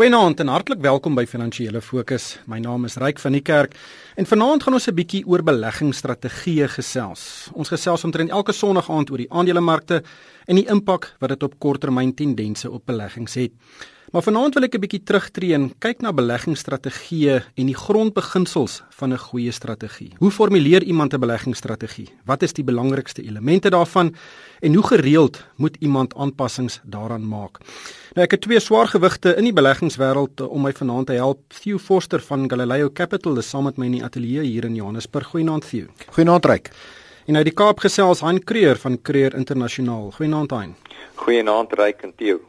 Goeienaand en hartlik welkom by Finansiële Fokus. My naam is Ryk van die Kerk en vanaand gaan ons 'n bietjie oor beleggingsstrategieë gesels. Ons gesels omtrent elke Sondag aand oor die aandelemarkte en die impak wat dit op korttermyn tendense op beleggings het. Maar vanaand wil ek 'n bietjie terugtreë en kyk na beleggingsstrategieë en die grondbeginsels van 'n goeie strategie. Hoe formuleer iemand 'n beleggingsstrategie? Wat is die belangrikste elemente daarvan en hoe gereeld moet iemand aanpassings daaraan maak? Nou ek het twee swaargewigte in die beleggingswêreld om my vanaand te help. Theo Forster van Galileo Capital is saam met my in die ateljee hier in Johannesburg. Goeienaand Theo. Goeienaand Ryk. En nou die Kaap gesels Hein Creer van Creer Internasionaal. Goeienaand Hein. Goeienaand Ryk en Theo.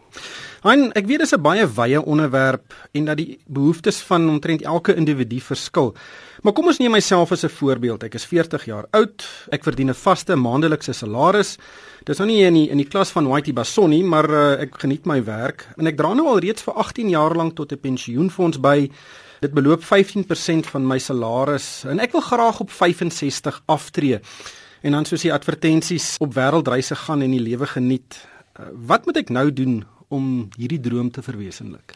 Han, ek weet dis 'n baie wye onderwerp en dat die behoeftes van omtrent elke individu verskil. Maar kom ons neem myself as 'n voorbeeld. Ek is 40 jaar oud. Ek verdien 'n vaste maandelikse salaris. Dis nou nie in die in die klas van Whitey Basonni, maar uh, ek geniet my werk en ek dra nou al reeds vir 18 jaar lank tot 'n pensioenfonds by. Dit beloop 15% van my salaris en ek wil graag op 65 aftree. En dan soos die advertensies op wêreldreise gaan en die lewe geniet. Uh, wat moet ek nou doen om hierdie droom te verwesenlik?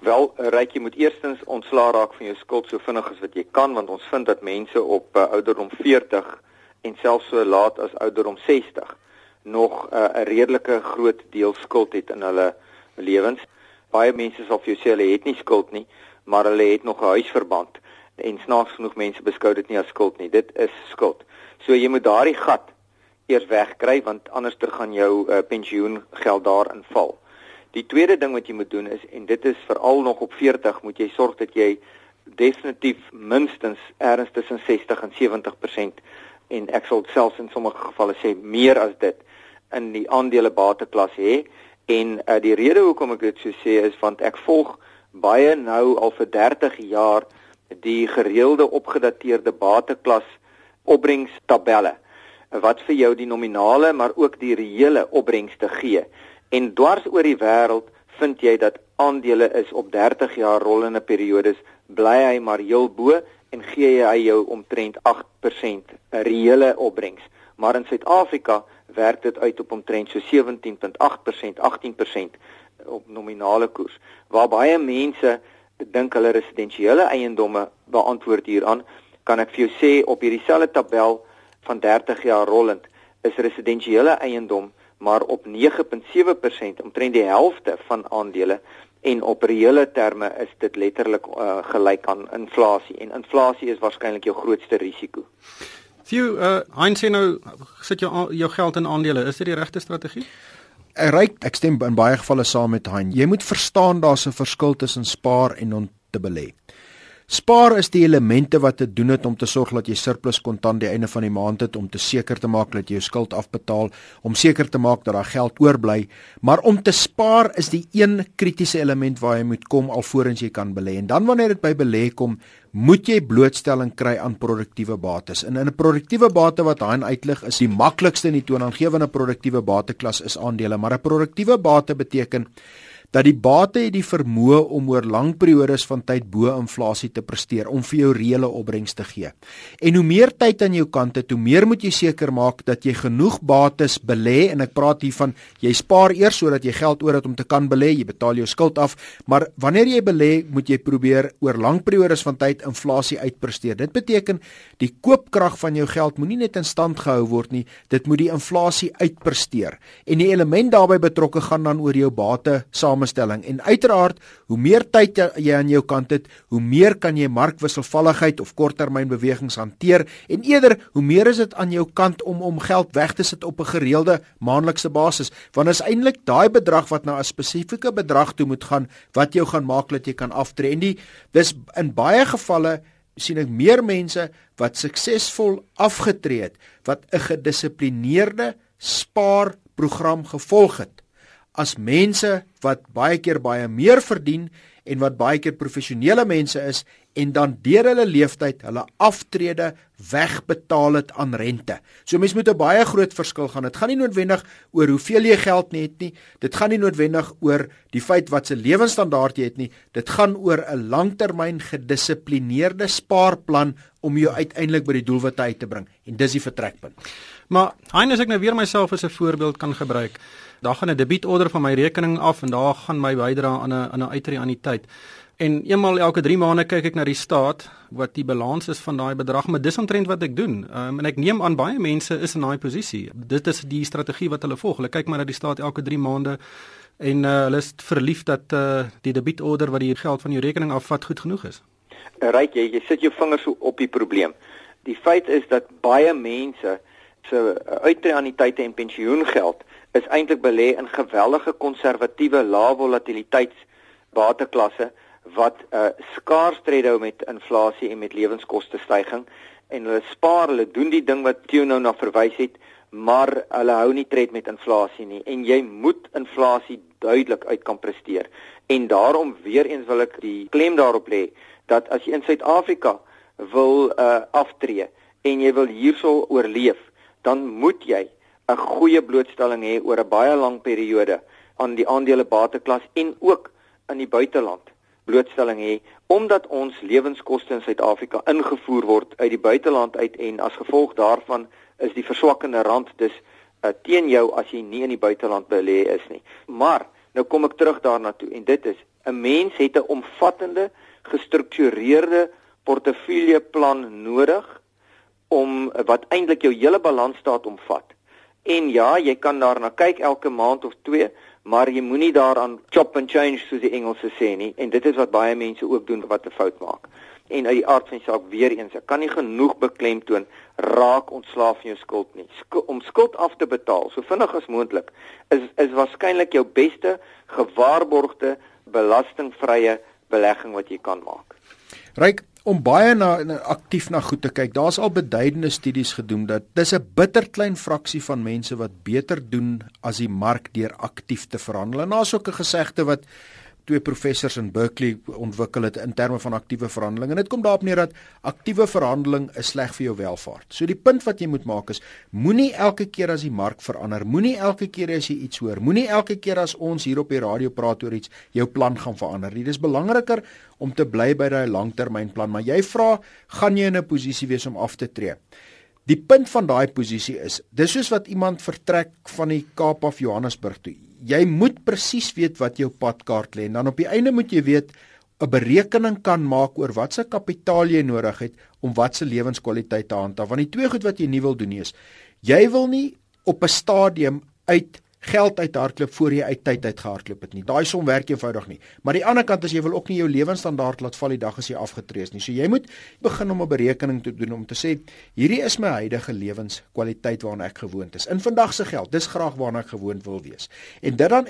Wel, Ryk, jy moet eerstens ontslaa raak van jou skuld so vinnig as wat jy kan want ons vind dat mense op uh, ouderdom 40 en selfs so laat as ouderdom 60 nog uh, 'n redelike groot deel skuld het in hulle lewens. Baie mense sal vir jou sê hulle het nie skuld nie, maar hulle het nog 'n huisverband en snaaks genoeg mense beskou dit nie as skuld nie. Dit is skuld. So jy moet daardie gat eers wegkry want anderster gaan jou uh, pensioengeld daarin val. Die tweede ding wat jy moet doen is en dit is veral nog op 40 moet jy sorg dat jy definitief minstens ergens tussen 60 en 70% en ek sal selfs in sommige gevalle sê meer as dit in die aandele bateklas hê en uh, die rede hoekom ek dit so sê is want ek volg baie nou al vir 30 jaar die gereelde opgedateerde bateklas opbrengstabelle wat vir jou die nominale maar ook die reële opbrengste gee. En dwars oor die wêreld vind jy dat aandele is op 30 jaar rollende periodes bly hy maar heel bo en gee hy jou omtrent 8% reële opbrengs. Maar in Suid-Afrika werk dit uit op omtrent so 17.8%, 18% op nominale koers. Waar baie mense dink hulle residensiële eiendomme beantwoord hieraan, kan ek vir jou sê op hierdie selfde tabel van 30 jaar rollend is residensiële eiendom maar op 9.7% omtrent die helfte van aandele en op reële terme is dit letterlik uh, gelyk aan inflasie en inflasie is waarskynlik jou grootste risiko. Few uh Heinz nou sit jou jou geld in aandele, is dit die regte strategie? Ek ryk ek stem in baie gevalle saam met Hein. Jy moet verstaan daar's 'n verskil tussen spaar en om te belê. Spaar is die elemente wat te doen het om te sorg dat jy surplus kontant die einde van die maand het om te seker te maak dat jy jou skuld afbetaal, om seker te maak dat daar geld oorbly, maar om te spaar is die een kritiese element waar jy moet kom alvorens jy kan belê. En dan wanneer dit by belê kom, moet jy blootstelling kry aan produktiewe bates. En in 'n produktiewe bate wat hy uitlig is die maklikste in die toonaangewende produktiewe bateklas is aandele, maar 'n produktiewe bate beteken dat die bate het die vermoë om oor lang periodes van tyd bo inflasie te presteer om vir jou reële opbrengs te gee. En hoe meer tyd aan jou kant het, hoe meer moet jy seker maak dat jy genoeg bates belê en ek praat hier van jy spaar eers sodat jy geld oor het om te kan belê, jy betaal jou skuld af, maar wanneer jy belê, moet jy probeer oor lang periodes van tyd inflasie uitpresteer. Dit beteken die koopkrag van jou geld moenie net in stand gehou word nie, dit moet die inflasie uitpresteer. En die element daarbey betrokke gaan dan oor jou bate saam samestelling. En uiteraard hoe meer tyd jy aan jou kant het, hoe meer kan jy markwisselvalligheid of korttermynbewegings hanteer en eerder hoe meer is dit aan jou kant om om geld weg te sit op 'n gereelde maandelikse basis want is eintlik daai bedrag wat na 'n spesifieke bedrag toe moet gaan wat jou gaan maak dat jy kan aftree. En die dis in baie gevalle sien ek meer mense wat suksesvol afgetree het wat 'n gedissiplineerde spaarprogram gevolg het as mense wat baie keer baie meer verdien en wat baie keer professionele mense is en dan deur hulle leeftyd hulle aftrede wegbetaal het aan rente. So mense moet 'n baie groot verskil gaan. Dit gaan nie noodwendig oor hoeveel jy geld net nie. Dit gaan nie noodwendig oor die feit wat se lewenstandaard jy het nie. Dit gaan oor 'n langtermyn gedissiplineerde spaarplan om jou uiteindelik by die doelwitte uit te bring. En dis die vertrekpunt. Maar hein as ek nou weer myself as 'n voorbeeld kan gebruik, daar gaan 'n debietorder van my rekening af en daar gaan my bydrae aan 'n aan 'n uitreaniteit. En eenmal elke 3 maande kyk ek na die staat wat die balans is van daai bedrag, maar dis omtrent wat ek doen. Um, en ek neem aan baie mense is in daai posisie. Dit is die strategie wat hulle volg. Hulle kyk maar na die staat elke 3 maande en uh, hulle is verlief dat uh, die debietorder wat die geld van jou rekening afvat goed genoeg is. Ryk jy, jy sit jou vingers op die probleem. Die feit is dat baie mense se uitreaniteite en pensioengeld is eintlik belê in geweldige konservatiewe lae volatiliteits bateklasse wat uh, skaars tred hou met inflasie en met lewenskoste stygings en hulle spaar, hulle doen die ding wat Theo nou na verwys het, maar hulle hou nie tred met inflasie nie en jy moet inflasie duidelik uit kan presteer. En daarom weer eens wil ek die klem daarop lê dat as jy in Suid-Afrika wil uh, aftree en jy wil hierso oorleef, dan moet jy 'n goeie blootstelling hê oor 'n baie lang periode aan die aandelebateklas en ook in die buiteland blootstelling hê omdat ons lewenskoste in Suid-Afrika ingevoer word uit die buiteland uit en as gevolg daarvan is die verswakkende rand dus uh, teen jou as jy nie in die buiteland belê is nie. Maar nou kom ek terug daarna toe en dit is 'n mens het 'n omvattende gestruktureerde portefeuilleplan nodig om wat eintlik jou hele balansstaat omvat. En ja, jy kan daarna kyk elke maand of twee, maar jy moenie daaraan chop and change soos die Engelse sê nie en dit is wat baie mense ook doen wat 'n fout maak. En uit die aard van die saak weer eens, ek kan nie genoeg beklemtoon raak ontslaaf van jou skuld nie. Sk om skuld af te betaal so vinnig as moontlik is is waarskynlik jou beste gewaarborgde belastingvrye belegging wat jy kan maak. Ryk om baie na, aktief na goed te kyk. Daar's al beduidende studies gedoen dat dis 'n bitter klein fraksie van mense wat beter doen as die mark deur aktief te verhandel. En daar's ook 'n gesegde wat twee professors in Berkeley ontwikkel het in terme van aktiewe verhandeling en dit kom daarop neer dat aktiewe verhandeling is sleg vir jou welfaart. So die punt wat jy moet maak is moenie elke keer as die mark verander, moenie elke keer as jy iets hoor, moenie elke keer as ons hier op die radio praat oor iets jou plan gaan verander nie. Dis belangriker om te bly by daai langtermynplan, maar jy vra, gaan jy in 'n posisie wees om af te tree? Die punt van daai posisie is, dis soos wat iemand vertrek van die Kaap af Johannesburg toe. Jy moet presies weet wat jou padkaart lê en dan op die einde moet jy weet 'n berekening kan maak oor watse kapitaal jy nodig het om watse lewenskwaliteit te handhaaf. Want die twee goed wat jy nie wil doen nie is jy wil nie op 'n stadium uit geld uithardloop voor jy uit tyd uitgehardloop het nie. Daai som werk eenvoudig nie. Maar die ander kant is jy wil ook nie jou lewensstandaard laat val die dag as jy afgetree is nie. So jy moet begin om 'n berekening te doen om te sê hierdie is my huidige lewenskwaliteit waarna ek gewoond is. In vandag se geld, dis graag waarna ek gewoond wil wees. En dit dan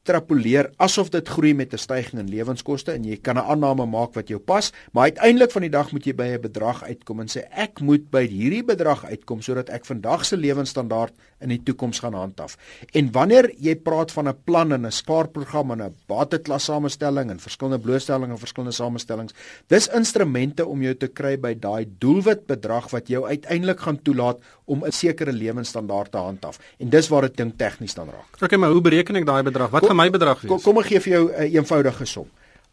ekstrapoleer asof dit groei met 'n stygings in lewenskoste en jy kan 'n aanname maak wat jou pas, maar uiteindelik van die dag moet jy by 'n bedrag uitkom en sê ek moet by hierdie bedrag uitkom sodat ek vandag se lewensstandaard in die toekoms gaan handhaaf. En wanneer jy praat van 'n plan en 'n spaarprogram en 'n bateklas samestelling en verskillende blootstellings en verskillende samestellings, dis instrumente om jou te kry by daai doelwit bedrag wat jou uiteindelik gaan toelaat om 'n sekere lewensstandaard te handhaaf. En dis waar dit ding tegnies dan raak. Okay, maar hoe bereken ek daai bedrag? Wat gaan my bedrag wees? Kom, kom ek gee vir jou 'n uh, eenvoudige som.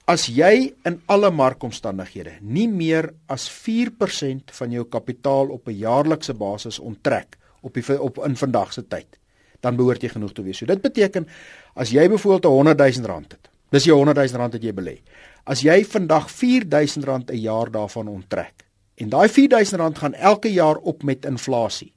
As jy in alle markomstandighede nie meer as 4% van jou kapitaal op 'n jaarlikse basis onttrek op die op in vandag se tyd, dan behoort jy genoeg te wees. So dit beteken as jy byvoorbeeld 'n 100 000 rand het. Dis jou 100 000 rand wat jy belê. As jy vandag 4 000 rand 'n jaar daarvan onttrek en daai 4 000 rand gaan elke jaar op met inflasie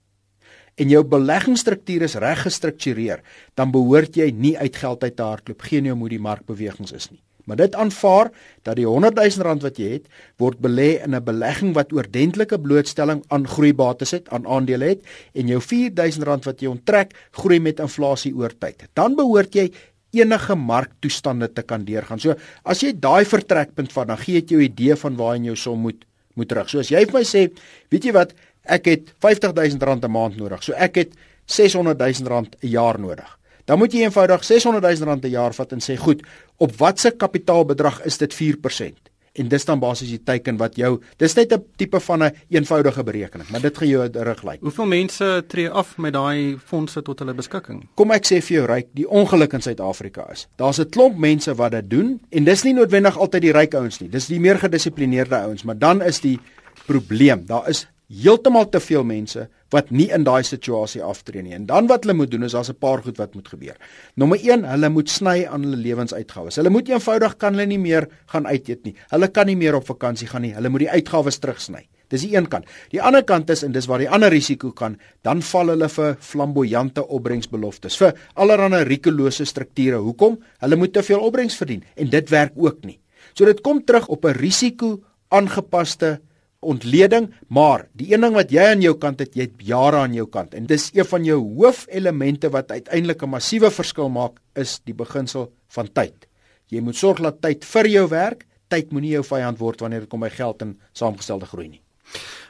en jou beleggingsstruktuur is reg gestruktureer, dan behoort jy nie uit geld uit te hardloop, geen jou moet die markbewegings is nie. Maar dit aanvaar dat die 100 000 rand wat jy het, word belê in 'n belegging wat oordentlike blootstelling aan groeibates het, aan aandele het en jou 4000 rand wat jy onttrek, groei met inflasie oor tyd. Dan behoort jy enige marktoestande te kan deurgaan. So as jy daai vertrekpunt van dan gee dit jou idee van waar in jou som moet moet terug. So as jy vir my sê, weet jy wat, ek het 50000 rand 'n maand nodig. So ek het 600000 rand 'n jaar nodig. Dan moet jy eenvoudig 600000 rand 'n jaar vat en sê, "Goed, op watter kapitaalbedrag is dit 4%?" En dis dan basies die teiken wat jou dis net 'n tipe van 'n een eenvoudige berekening, maar dit gee jou 'n riglyn. Hoeveel mense tree af met daai fondse tot hulle beskikking? Kom ek sê vir jou ryk, die ongeluk in Suid-Afrika is. Daar's 'n klomp mense wat dit doen en dis nie noodwendig altyd die ryk ouens nie. Dis die meer gedissiplineerde ouens, maar dan is die probleem, daar is heeltemal te veel mense wat nie in daai situasie aftree nie. En dan wat hulle moet doen is daar's 'n paar goed wat moet gebeur. Nommer 1, hulle moet sny aan hulle lewensuitgawes. Hulle moet eenvoudig kan hulle nie meer gaan uit eet nie. Hulle kan nie meer op vakansie gaan nie. Hulle moet die uitgawes terugsny. Dis die een kant. Die ander kant is en dis waar die ander risiko kan, dan val hulle vir flamboyante opbrengsbeloftes, vir allerlei rikolose strukture. Hoekom? Hulle moet te veel opbrengs verdien en dit werk ook nie. So dit kom terug op 'n risiko aangepaste ontleding, maar die een ding wat jy aan jou kant het, jy het jare aan jou kant en dis een van jou hoofelemente wat uiteindelik 'n massiewe verskil maak is die beginsel van tyd. Jy moet sorg dat tyd vir jou werk, tyd moenie jou vyand word wanneer dit kom by geld en saamgestelde groei nie.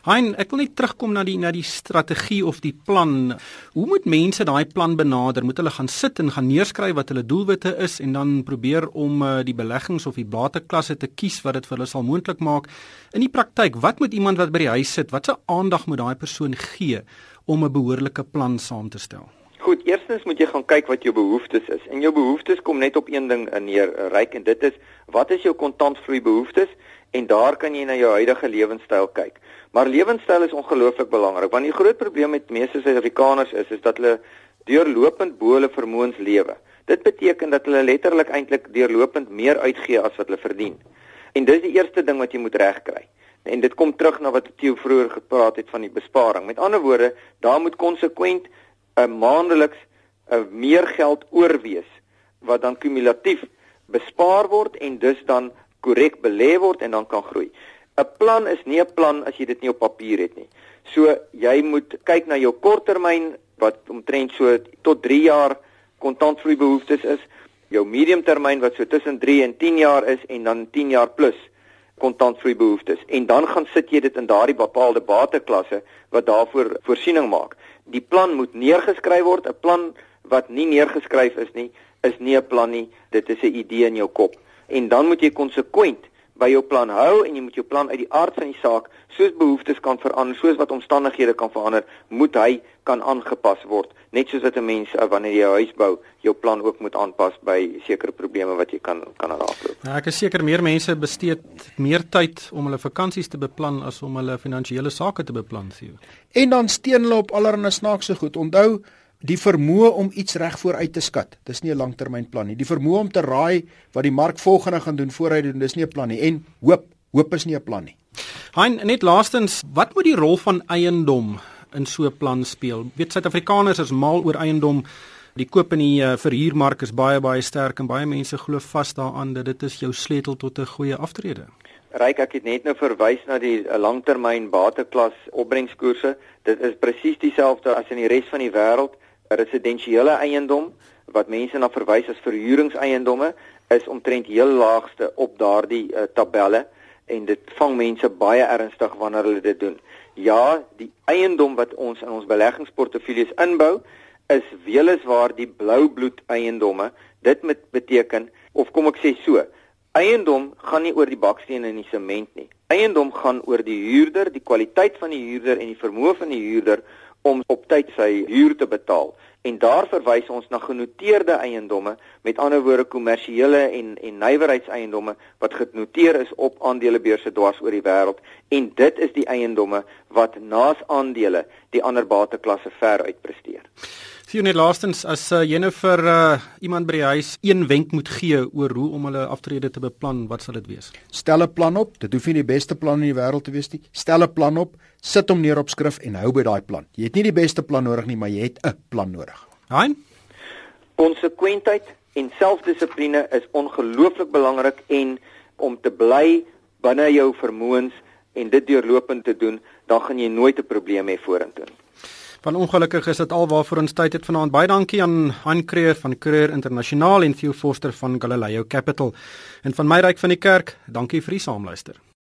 Hein, ek wil net terugkom na die na die strategie of die plan. Hoe moet mense daai plan benader? Moet hulle gaan sit en gaan neerskryf wat hulle doelwitte is en dan probeer om uh, die beleggings of die bateklasse te kies wat dit vir hulle sal moontlik maak? In die praktyk, wat moet iemand wat by die huis sit, watse aandag moet daai persoon gee om 'n behoorlike plan saam te stel? Goed, eerstens moet jy gaan kyk wat jou behoeftes is. En jou behoeftes kom net op een ding neer, ryk en dit is wat is jou kontantvloei behoeftes? En daar kan jy na jou huidige lewenstyl kyk. Maar lewenstyl is ongelooflik belangrik want die groot probleem met meeste Suid-Afrikaners is is dat hulle deurlopend bo hulle vermoëns lewe. Dit beteken dat hulle letterlik eintlik deurlopend meer uitgee as wat hulle verdien. En dis die eerste ding wat jy moet regkry. En dit kom terug na wat Theo vroeër gepraat het van die besparing. Met ander woorde, daar moet konsekwent 'n uh, maandeliks 'n uh, meer geld oorwees wat dan kumulatief bespaar word en dus dan korrek belê word en dan kan groei. 'n plan is nie 'n plan as jy dit nie op papier het nie. So jy moet kyk na jou korttermyn wat omtrent so tot 3 jaar kontantvloei behoeftes is, jou mediumtermyn wat so tussen 3 en 10 jaar is en dan 10 jaar plus kontantvloei behoeftes en dan gaan sit jy dit in daardie bepaalde bateklasse wat daarvoor voorsiening maak. Die plan moet neergeskryf word, 'n plan wat nie neergeskryf is nie, is nie 'n plan nie, dit is 'n idee in jou kop. En dan moet jy konsekwent by jou plan hou en jy moet jou plan uit die aard van die saak soos behoeftes kan verander, soos wat omstandighede kan verander, moet hy kan aangepas word. Net soos wat 'n mens uh, wanneer jy 'n huis bou, jou plan ook moet aanpas by sekere probleme wat jy kan kan raakloop. Ja, ek is seker meer mense bestee meer tyd om hulle vakansies te beplan as om hulle finansiële sake te beplan, sien. En dan steun hulle op allerlei snaakse goed. Onthou die vermoë om iets reg vooruit te skat. Dis nie 'n langtermynplan nie. Die vermoë om te raai wat die mark volgende gaan doen voor hy doen, dis nie 'n plan nie. En hoop, hoop is nie 'n plan nie. Hein, net laastens, wat moet die rol van eiendom in so 'n plan speel? Weet Suid-Afrikaners is mal oor eiendom. Die koop en die uh, verhuurmark is baie baie sterk en baie mense glo vas daaraan dat dit is jou sleutel tot 'n goeie aftrede. Ryk ek het net nou verwys na die uh, langtermyn bateklas opbrengskoerse. Dit is presies dieselfde as in die res van die wêreld residensiële eiendom wat mense na verwys as verhuuringseiendomme is omtrent heel laagste op daardie uh, tabelle en dit vang mense baie ernstig wanneer hulle dit doen. Ja, die eiendom wat ons in ons beleggingsportefeuilles inbou is weliswaar die blou bloed eiendomme. Dit met beteken of kom ek sê so, eiendom gaan nie oor die baksteen en die sement nie. Eiendom gaan oor die huurder, die kwaliteit van die huurder en die vermoë van die huurder om op tyd sy huur te betaal. En daar verwys ons na genoteerde eiendomme, met ander woorde kommersiële en en nywerheidseiendomme wat genoteer is op aandelebeurse dwars oor die wêreld en dit is die eiendomme wat naas aandele die ander bateklasse ver uitpresteer. Sien net laastens as uh, jy nou vir uh, iemand by die huis een wenk moet gee oor hoe om hulle aftrede te beplan, wat sal dit wees? Stel 'n plan op. Dit hoef nie die beste plan in die wêreld te wees nie. Stel 'n plan op, sit hom neer op skrif en hou by daai plan. Jy het nie die beste plan nodig nie, maar jy het 'n plan nodig. Hein? Konsekwentheid en selfdissipline is ongelooflik belangrik en om te bly binne jou vermoëns en dit deurlopend te doen, dan gaan jy nooit 'n probleem hê vorentoe. Van ongelukkig is dit alwaarvoor ons tyd het vanaand. Baie dankie aan Han Creer van Creer Internasionaal en Theo Forster van Galileo Capital. En van my ryk van die kerk, dankie vir die saamluister.